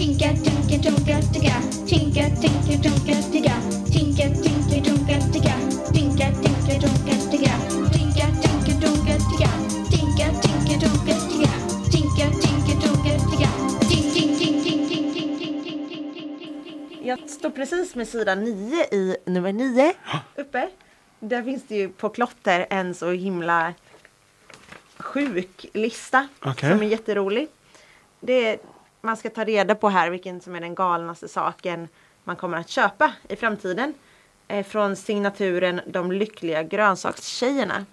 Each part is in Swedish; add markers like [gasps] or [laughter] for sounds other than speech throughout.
Tinka, tinka, tunka, ticka. Tinka, tinka, tunka, ticka. Tinka, tinka, tunka, ticka. Tinka, tinka, tunka, ticka. Tinka, tinka, tunka, ticka. Tinka, tinka, tunka, ticka. Tinka, tinka, tunka, ticka. Ting, ting, ting, ting, ting, ting, ting, ting, ting, ting. Jag står precis med sida 9 i nummer 9 uppe. Där finns det ju på klotter en så himla sjuk lista Okej. som är jätterolig. Det är, man ska ta reda på här vilken som är den galnaste saken man kommer att köpa i framtiden. Eh, från signaturen De lyckliga grönsakstjejerna.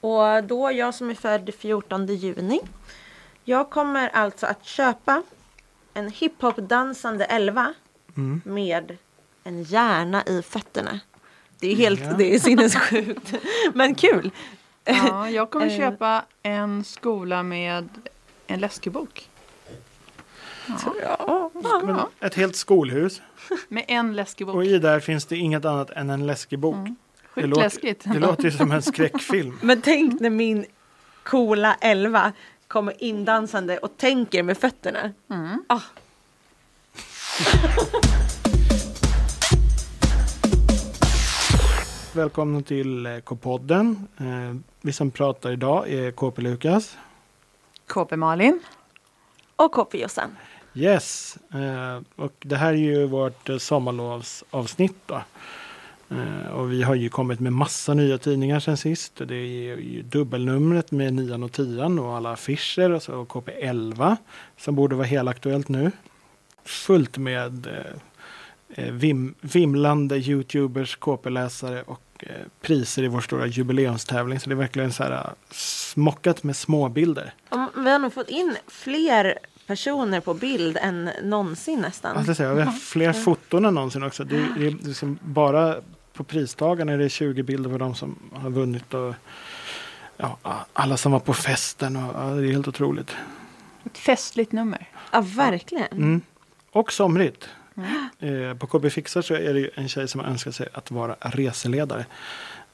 Och då jag som är född 14 juni. Jag kommer alltså att köpa en hiphop-dansande elva Mm. med en hjärna i fötterna. Det är helt, Ja. det är sinnessjukt. [laughs] Men kul! Ja, jag kommer Eh. köpa en skola med en läskebok. Ja. Men ett helt skolhus Med en läskebok. och i där finns det inget annat än en läskig bok. Mm. Det låter-. Det låter ju som en skräckfilm. [laughs] Men tänk när min coola elva kommer indansande och tänker med fötterna. Mm. Ah. [laughs] Välkomna till eh, K-podden. Eh, Vi som pratar idag är KP Lukas. KP Malin. Och KP Jossan. Yes, eh, och det här är ju vårt eh, sommarlovsavsnitt då. Eh, Och vi har ju kommit med massa nya tidningar sen sist. Det är ju dubbelnumret med nian och tian och alla affischer och så KP11 som borde vara helt aktuellt nu. Fullt med eh, eh vim, vimlande Youtubers, KP-läsare och eh, priser i vår stora jubileumstävling. Så det är verkligen så här eh, smockat med småbilder. Vi har nog fått in fler personer på bild än någonsin nästan. Jag ska säga, vi har fler foton än någonsin också. Det, är- det är liksom bara på pristagarna är det 20 bilder på de som har vunnit. Och, ja, alla som var på festen. Och, ja, det är helt otroligt. Ett festligt nummer. Ja, verkligen. Mm. Och somrigt. Eh, på KB Fixar så är det en tjej som har önskat sig att vara reseledare.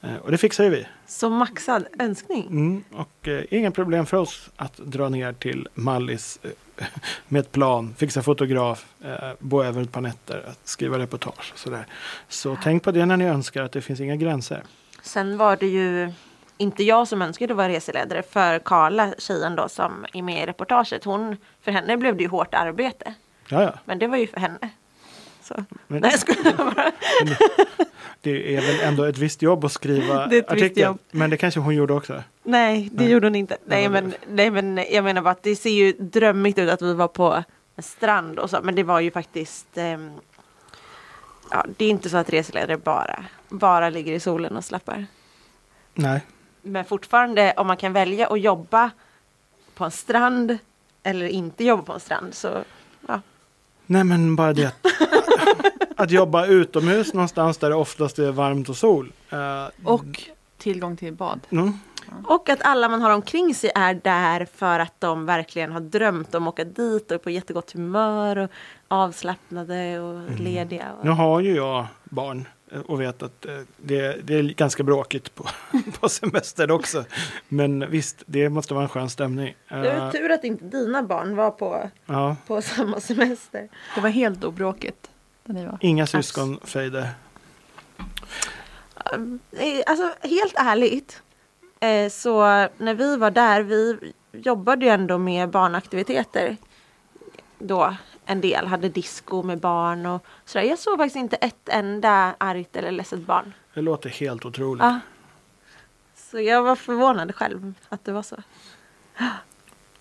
Eh, och det fixar ju vi. Så maxad önskning. Mm. Och eh, inga problem för oss att dra ner till Mallis eh, [laughs] med ett plan, fixa fotograf, eh, bo över ett par nätter, skriva reportage och sådär. Så tänk på det när ni önskar att det finns inga gränser. Sen var det ju inte jag som önskade att vara reseledare för Karla, tjejen då som är med i reportaget. Hon, för henne blev det ju hårt arbete. Ja, ja. Men det var ju för henne. Så. Men Nej, jag skojar bara. [laughs] det är väl ändå ett visst jobb att skriva [laughs] Det är ett visst artikel. jobb. Men det kanske hon gjorde också. Nej, det Nej. gjorde hon inte. Nej men, nej, men jag menar bara att det ser ju drömmigt ut att vi var på en strand och så. Men det var ju faktiskt ehm, Ja, det är inte så att reseledare bara, bara ligger i solen och slappar. Nej. Men fortfarande om man kan välja att jobba på en strand eller inte jobba på en strand så. Nej men bara det att, [laughs] att jobba utomhus någonstans där det oftast är varmt och sol. Eh, Och tillgång till bad. mm, Och att alla man har omkring sig är där för att de verkligen har drömt om att åka dit och är på jättegott humör och avslappnade och lediga. Och... Nu har ju jag barn eh, och vet att eh, det, det är ganska bråkigt på, [laughs] på semester också. Men visst, det måste vara en skön stämning. Det var Eh, tur att inte dina barn var på, ja, på samma semester. Det var helt obråkigt. Där ni var. inga syskonfejder. Eh, Alltså helt ärligt. Eh, Så när vi var där, vi jobbade ju ändå med barnaktiviteter. Då en del hade disco med barn och sådär. Jag såg faktiskt inte ett enda argt eller ledset barn. Det låter helt otroligt. Ja. Så jag var förvånad själv att det var så.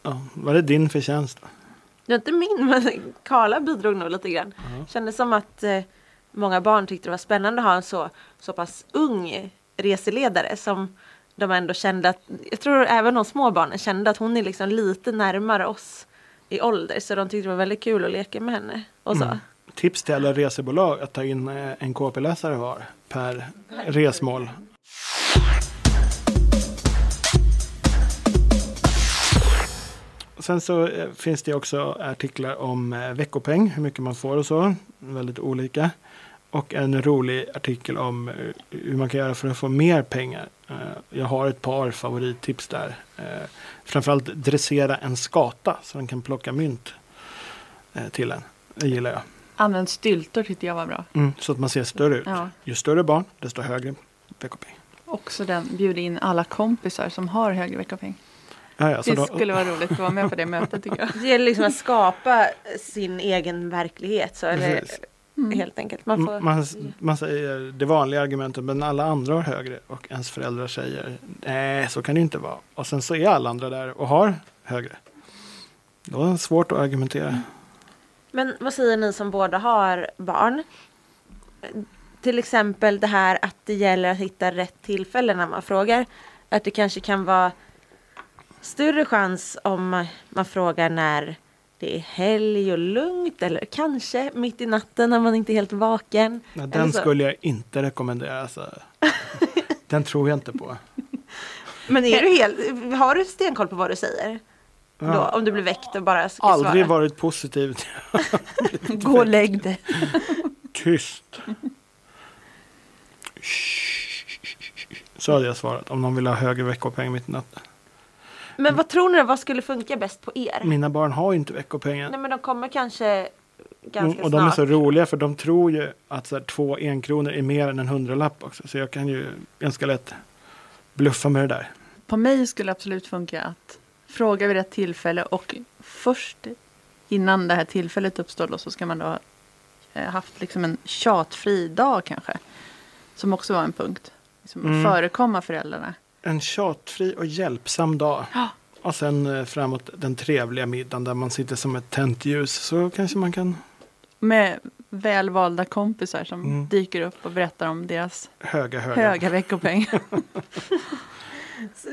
Ja, var det din förtjänst? Det var inte min, men Karla bidrog nog lite grann. Kändes som att eh, många barn tyckte det var spännande att ha en så, så pass ung reseledare som de ändå kände att, jag tror även de små barnen kände att hon är liksom lite närmare oss i ålder. Så de tyckte det var väldigt kul att leka med henne. Och så. Mm. Tips till alla resebolag att ta in eh, en KP-läsare var per resmål. Sen så eh, finns det också artiklar om eh, veckopeng, hur mycket man får och så. Väldigt olika. Och en rolig artikel om hur man kan göra för att få mer pengar. Eh, Jag har ett par favorittips där. Eh, Framförallt dressera en skata så den kan plocka mynt. eh, till en. Det gillar jag. Använd styltor tyckte jag var bra. Mm, så att man ser större ut. Ja. Ju större barn, desto högre veckopeng. Också den, bjud in alla kompisar som har högre veckopeng. Ja, ja, Det då, skulle vara roligt att vara med på det mötet tycker jag. [laughs] Det gäller liksom att skapa sin egen verklighet. Så, eller, Precis. Helt enkelt. Man får, man, man säger det vanliga argumentet, men alla andra har högre och ens föräldrar säger nej, så kan det inte vara. Och sen så är alla andra där och har högre. Då är det svårt att argumentera. Men vad säger ni som båda har barn? Till exempel det här att det gäller att hitta rätt tillfälle när man frågar. Att det kanske kan vara större chans om man frågar när det är helg och lugnt eller kanske mitt i natten när man inte är helt vaken. Eller den så. skulle jag inte rekommendera. Alltså. [laughs] Den tror jag inte på. Men är du helt, har du stenkoll på vad du säger? Då, Ja. om du blir väckt och bara ska Aldrig svara? varit positiv. [laughs] Gå och lägg dig. [laughs] Tyst. Så hade jag svarat om någon vill ha högre veckopeng mitt i natten. Men vad tror ni, vad skulle funka bäst på er? Mina barn har ju inte veckopengen. Nej men de kommer kanske ganska Och, och de är så roliga för de tror ju att så här, två enkronor är mer än en hundralapp också. Så jag kan ju ganska lätt bluffa med det där. På mig skulle det absolut funka att fråga vid rätt tillfälle och först innan det här tillfället uppstår då, så ska man då ha eh, haft liksom en tjatfri dag kanske. Som också var en punkt. Liksom Mm. Förekomma föräldrarna. En tjatfri och hjälpsam dag. Ja. Och sen eh, framåt den trevliga middagen där man sitter som ett tänt ljus. Så kanske man kan Med välvalda kompisar som Mm. dyker upp och berättar om deras höga höga. höga veckopeng. [laughs]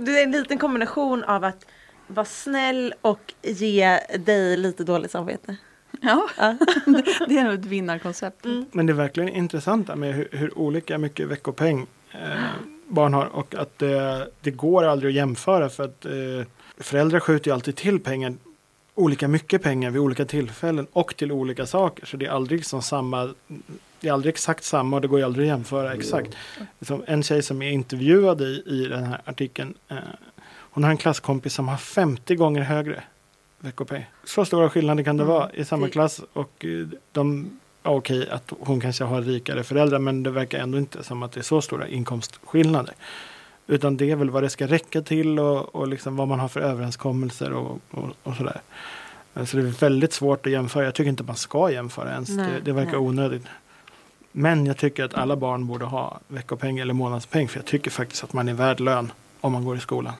Det är en liten kombination av att vara snäll och ge dig lite dåligt samvete. ja, Ja. [laughs] det är nog ett vinnarkoncept. Mm. Men det är verkligen intressant med hur, hur olika mycket veckopeng eh, barn har. Och att det, det går aldrig att jämföra för att eh, föräldrar skjuter ju alltid till pengar. Olika mycket pengar vid olika tillfällen och till olika saker. Så det är aldrig som samma det är aldrig exakt samma och det går ju aldrig att jämföra exakt. Som en tjej som är intervjuad i, i den här artikeln. Eh, hon har en klasskompis som har 50 gånger högre veckopeng. Så stora skillnader kan det Mm, vara i samma klass. Och eh, de, okej att hon kanske har rikare föräldrar men det verkar ändå inte som att det är så stora inkomstskillnader. Utan det är väl vad det ska räcka till och, och liksom vad man har för överenskommelser och, och, och sådär. Eh, Så det är väldigt svårt att jämföra. Jag tycker inte man ska jämföra ens. Nej, det, det verkar nej. onödigt. Men jag tycker att alla barn borde ha veckopeng eller månadspeng. För jag tycker faktiskt att man är värd lön om man går i skolan.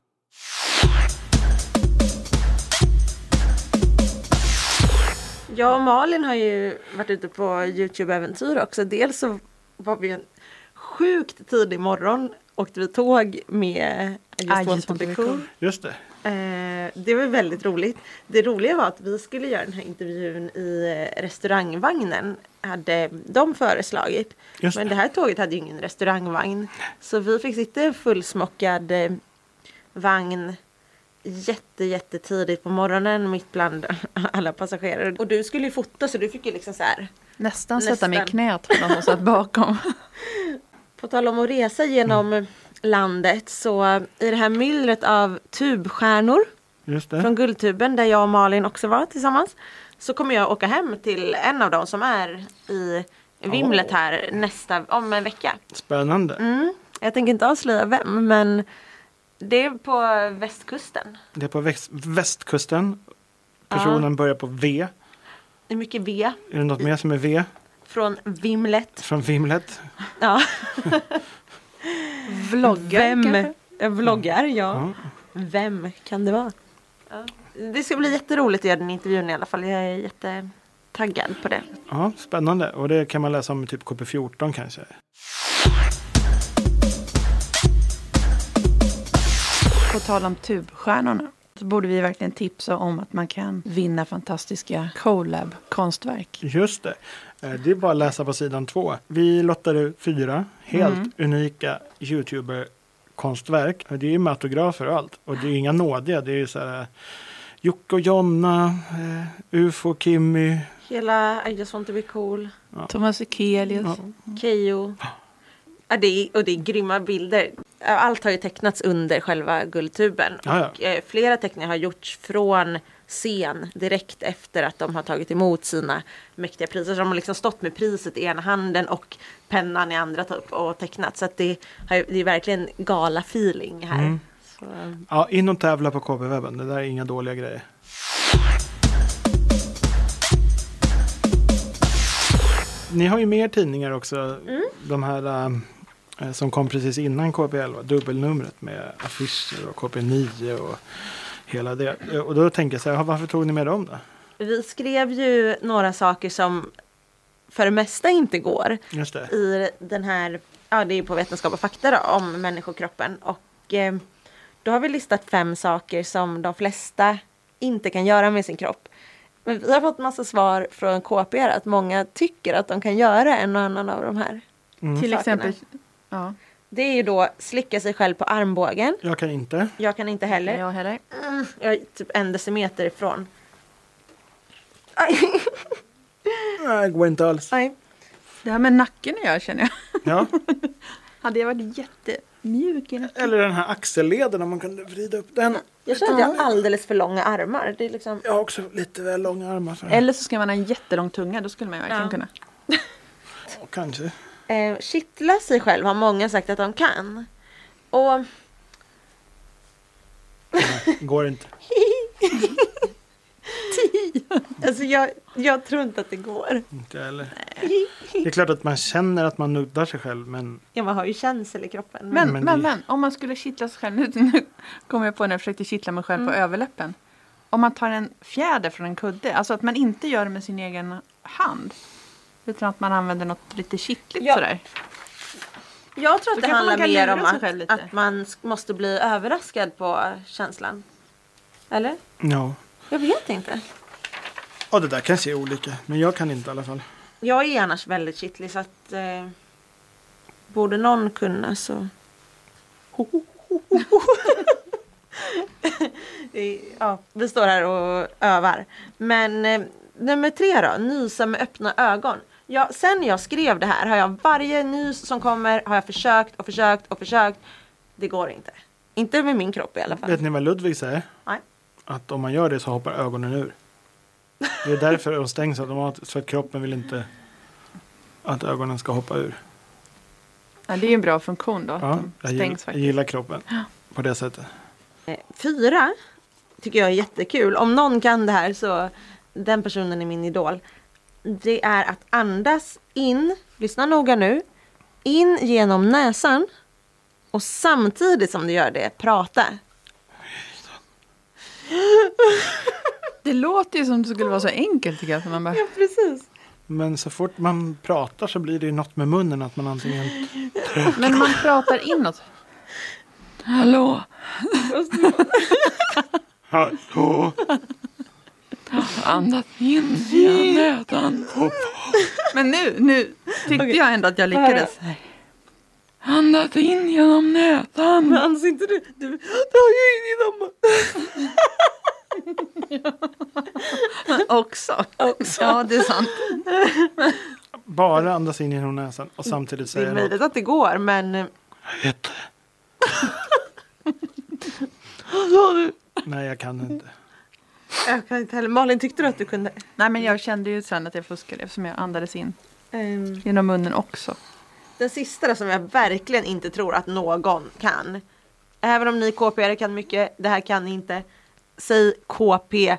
Jag och Malin har ju varit ute på Youtube-äventyr också. Dels så var vi en sjukt tidig morgon åkte vi tåg med Just I Want just to want be to be cool. Just det. Eh, det var väldigt roligt. Det roliga var att vi skulle göra den här intervjun i eh, restaurangvagnen. Hade de föreslagit. Just Men det. det här tåget hade ju ingen restaurangvagn. Så vi fick sitta i en fullsmockad eh, vagn jätte, jättetidigt på morgonen mitt bland [laughs] alla passagerare. Och du skulle ju fota så du fick ju liksom så här. Nästan sätta mig i knät på någon som satt bakom. [laughs] På tal om att resa genom landet så i det här myllret av tubstjärnor Just det. från Guldtuben där jag och Malin också var tillsammans. Så kommer jag åka hem till en av dem som är i vimlet här nästa, om en vecka. Spännande. Mm. Jag tänker inte avslöja vem men det är på västkusten. Det är på väst, västkusten. Personen börjar på V. Det är mycket V Är det något mer som är V? från vimlet. Från Vimlet? Ja. [laughs] Vloggar Vem kanske? Jag vloggar, ja. Ja. Vem kan det vara? Det ska bli jätteroligt att göra den intervjun i alla fall. Jag är jättetaggad på det. ja, spännande. Och det kan man läsa om i typ KP14 kanske. På tal om tubstjärnorna så borde vi verkligen tipsa om att man kan vinna fantastiska collab-konstverk. Just det. Eh, Det är bara att läsa på sidan två. Vi lottade ut fyra helt Mm. unika YouTuber-konstverk. Det är ju med autografer och allt. Och det är inga nådiga. Det är ju så här Jocke och Jonna, eh, UFO, Kimmy. Hela I just want to be cool. Thomas Ekelius. Ja. Keyyo. Ja, det är, och det är grymma bilder. Allt har ju tecknats under själva Guldtuben. Ja, ja. Och, eh, flera teckningar har gjorts från scen direkt efter att de har tagit emot sina mäktiga priser. Så de har liksom stått med priset i ena handen och pennan i andra typ och tecknat. Så det, har, det är verkligen gala-feeling här. Mm. Så, Ja, in och tävla på KB-webben. Det där är inga dåliga grejer. Ni har ju mer tidningar också. De här äh, som kom precis innan KP11. Dubbelnumret med affischer och KP9 och hela det. Eh, Och då tänker jag så här, varför tog ni med dem då? vi skrev ju några saker som för det mesta inte går. Just det. i den här, ja det är på Vetenskap och fakta då, om människokroppen. Och eh, då har vi listat fem saker som de flesta inte kan göra med sin kropp. Men vi har fått massa svar från KP att många tycker att de kan göra en och annan av de här. Mm. Till sakerna. exempel. Ja, Det är ju då slicka sig själv på armbågen. Jag kan inte. Jag kan inte heller. jag heller. Mm, jag är typ en decimeter ifrån. Aj, Nej, det går inte alls. aj. Det här med nacken göra känner jag. Ja. [laughs] Hade jag varit jättemjuk i nacken. Eller den här axelleden om man kunde vrida upp den. Jag känner att jag har alldeles för långa armar. Det är liksom... Jag har också lite väl långa armar. Så. Eller så ska man ha en jättelång tunga, då skulle man ju verkligen Ja. kunna. Ja, Kanske. Eh, kittla sig själv har många sagt att de kan. Och Går inte. [laughs] alltså jag, jag tror inte att det går. Inte heller. Det är klart att man känner att man nuddar sig själv men Ja, man har ju känsel i kroppen. Men, men men, det- men, om man skulle kittla sig själv. Nu, [laughs] nu kom jag på när jag försökte kittla mig själv på överläppen. Om man tar en fjäder från en kudde, alltså att man inte gör det med sin egen hand. Utan att man använder något lite kittligt Ja. sådär. jag tror Så att det kanske man handlar kan mer om sig att, själv lite. att man måste bli överraskad på känslan. Eller? ja. Jag vet inte. Ja det där kanske är olika. Men jag kan inte i alla fall. Jag är annars väldigt kittlig så att eh, borde någon kunna så. [laughs] Det är- ja, vi står här och övar. Men eh, nummer tre då, nysa med öppna ögon. Ja, sen jag skrev det här har jag varje nys som kommer har jag försökt och försökt och försökt. Det går inte. Inte med min kropp i alla fall. Vet ni vad Ludvig säger? Nej. Att om man gör det så hoppar ögonen ur. Det är därför de stängs automatiskt. För att kroppen vill inte att ögonen ska hoppa ur. Ja, det är ju en bra funktion då. Att Ja, de jag, gillar, jag gillar kroppen på det sättet. Eh, Fyra tycker jag är jättekul. Om någon kan det här så den personen är min idol. Det är att andas in, lyssna noga nu, in genom näsan och samtidigt som du gör det prata. [laughs] Det låter ju som det skulle vara så enkelt tycker jag. Man bara, precis. Men så fort man pratar så blir det ju något med munnen. Att man antingen... men man pratar inåt. Hallå! Hallå! [laughs] Andas in genom näsan. Men nu, nu tyckte jag ändå att jag lyckades. Andas in genom näsan. Men andas inte du, du drar ju in genom [laughs] Också. också. Ja, det är sant. Bara andas in genom näsan och samtidigt Det är säga möjligt att det går men eh, Heter. [laughs] Nej, jag kan inte. Jag kan inte heller. Malin tyckte du att du kunde? Nej, men jag kände ju sen att jag fuskade eftersom jag andades in Ehm, genom munnen också. Den sista då, som jag verkligen inte tror att någon kan. Även om ni KP kan mycket, det här kan ni inte. Säg KP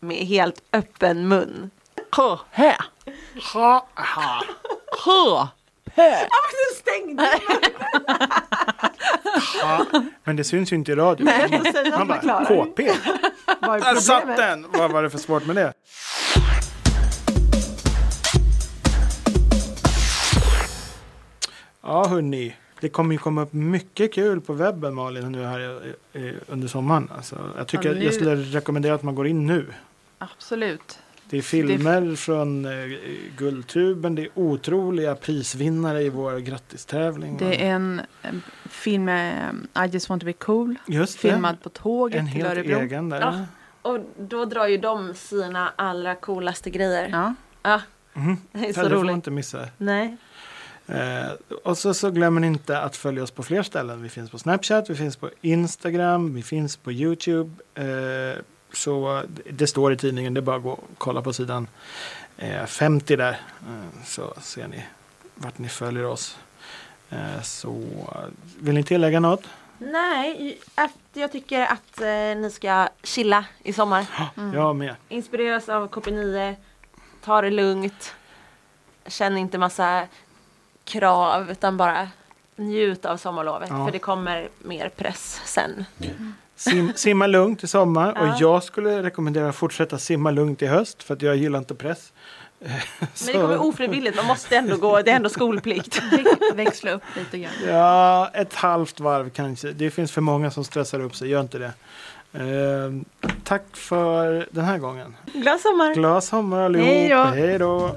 med helt öppen mun. K, hä, Ha, ha. h, [laughs] Ja men du stängde! [laughs] ha. Men det syns ju inte i radio. Nej, Man man bara. KP. Vad Där satt den! Vad var det för svårt med det? Ja hörni, det kommer ju komma upp mycket kul på webben Malin nu här under sommaren. Alltså, jag tycker Ja, nu- jag skulle rekommendera att man går in nu. Absolut. Det är filmer från eh, Guldtuben, det är otroliga prisvinnare i vår grattistävling. Det är en, en film med um, I just want to be cool. Just det. Filmad på tåget en till helt Örebro. egen där. Ja. Och då drar ju de sina allra coolaste grejer. Ja. Ja, Mhm. [laughs] det är så det får man roligt. inte missa. Nej. Eh, och så, så glömmer ni inte att följa oss på fler ställen. Vi finns på Snapchat, vi finns på Instagram, vi finns på Youtube. Eh, så det står i tidningen, det är bara att gå och kolla på sidan eh, 50 där. Eh, så ser ni vart ni följer oss. Eh, så vill ni tillägga något? Nej, att jag tycker att eh, ni ska chilla i sommar. [gasps] Jag med. Inspireras av KP9. Ta det lugnt. Känn inte massa krav utan bara njut av sommarlovet. Ja. För det kommer mer press sen. Sim, simma lugnt i sommar Ja. och jag skulle rekommendera att fortsätta simma lugnt i höst för att jag gillar inte press. [laughs] Men det kommer ofrivilligt, man måste ändå gå, det är ändå skolplikt. [laughs] Växla upp lite grann. Ja, ett halvt varv kanske. Det finns för många som stressar upp sig, gör inte det. Eh, tack för den här gången. Glad sommar! Glad sommar allihop. Hej då. Hej då.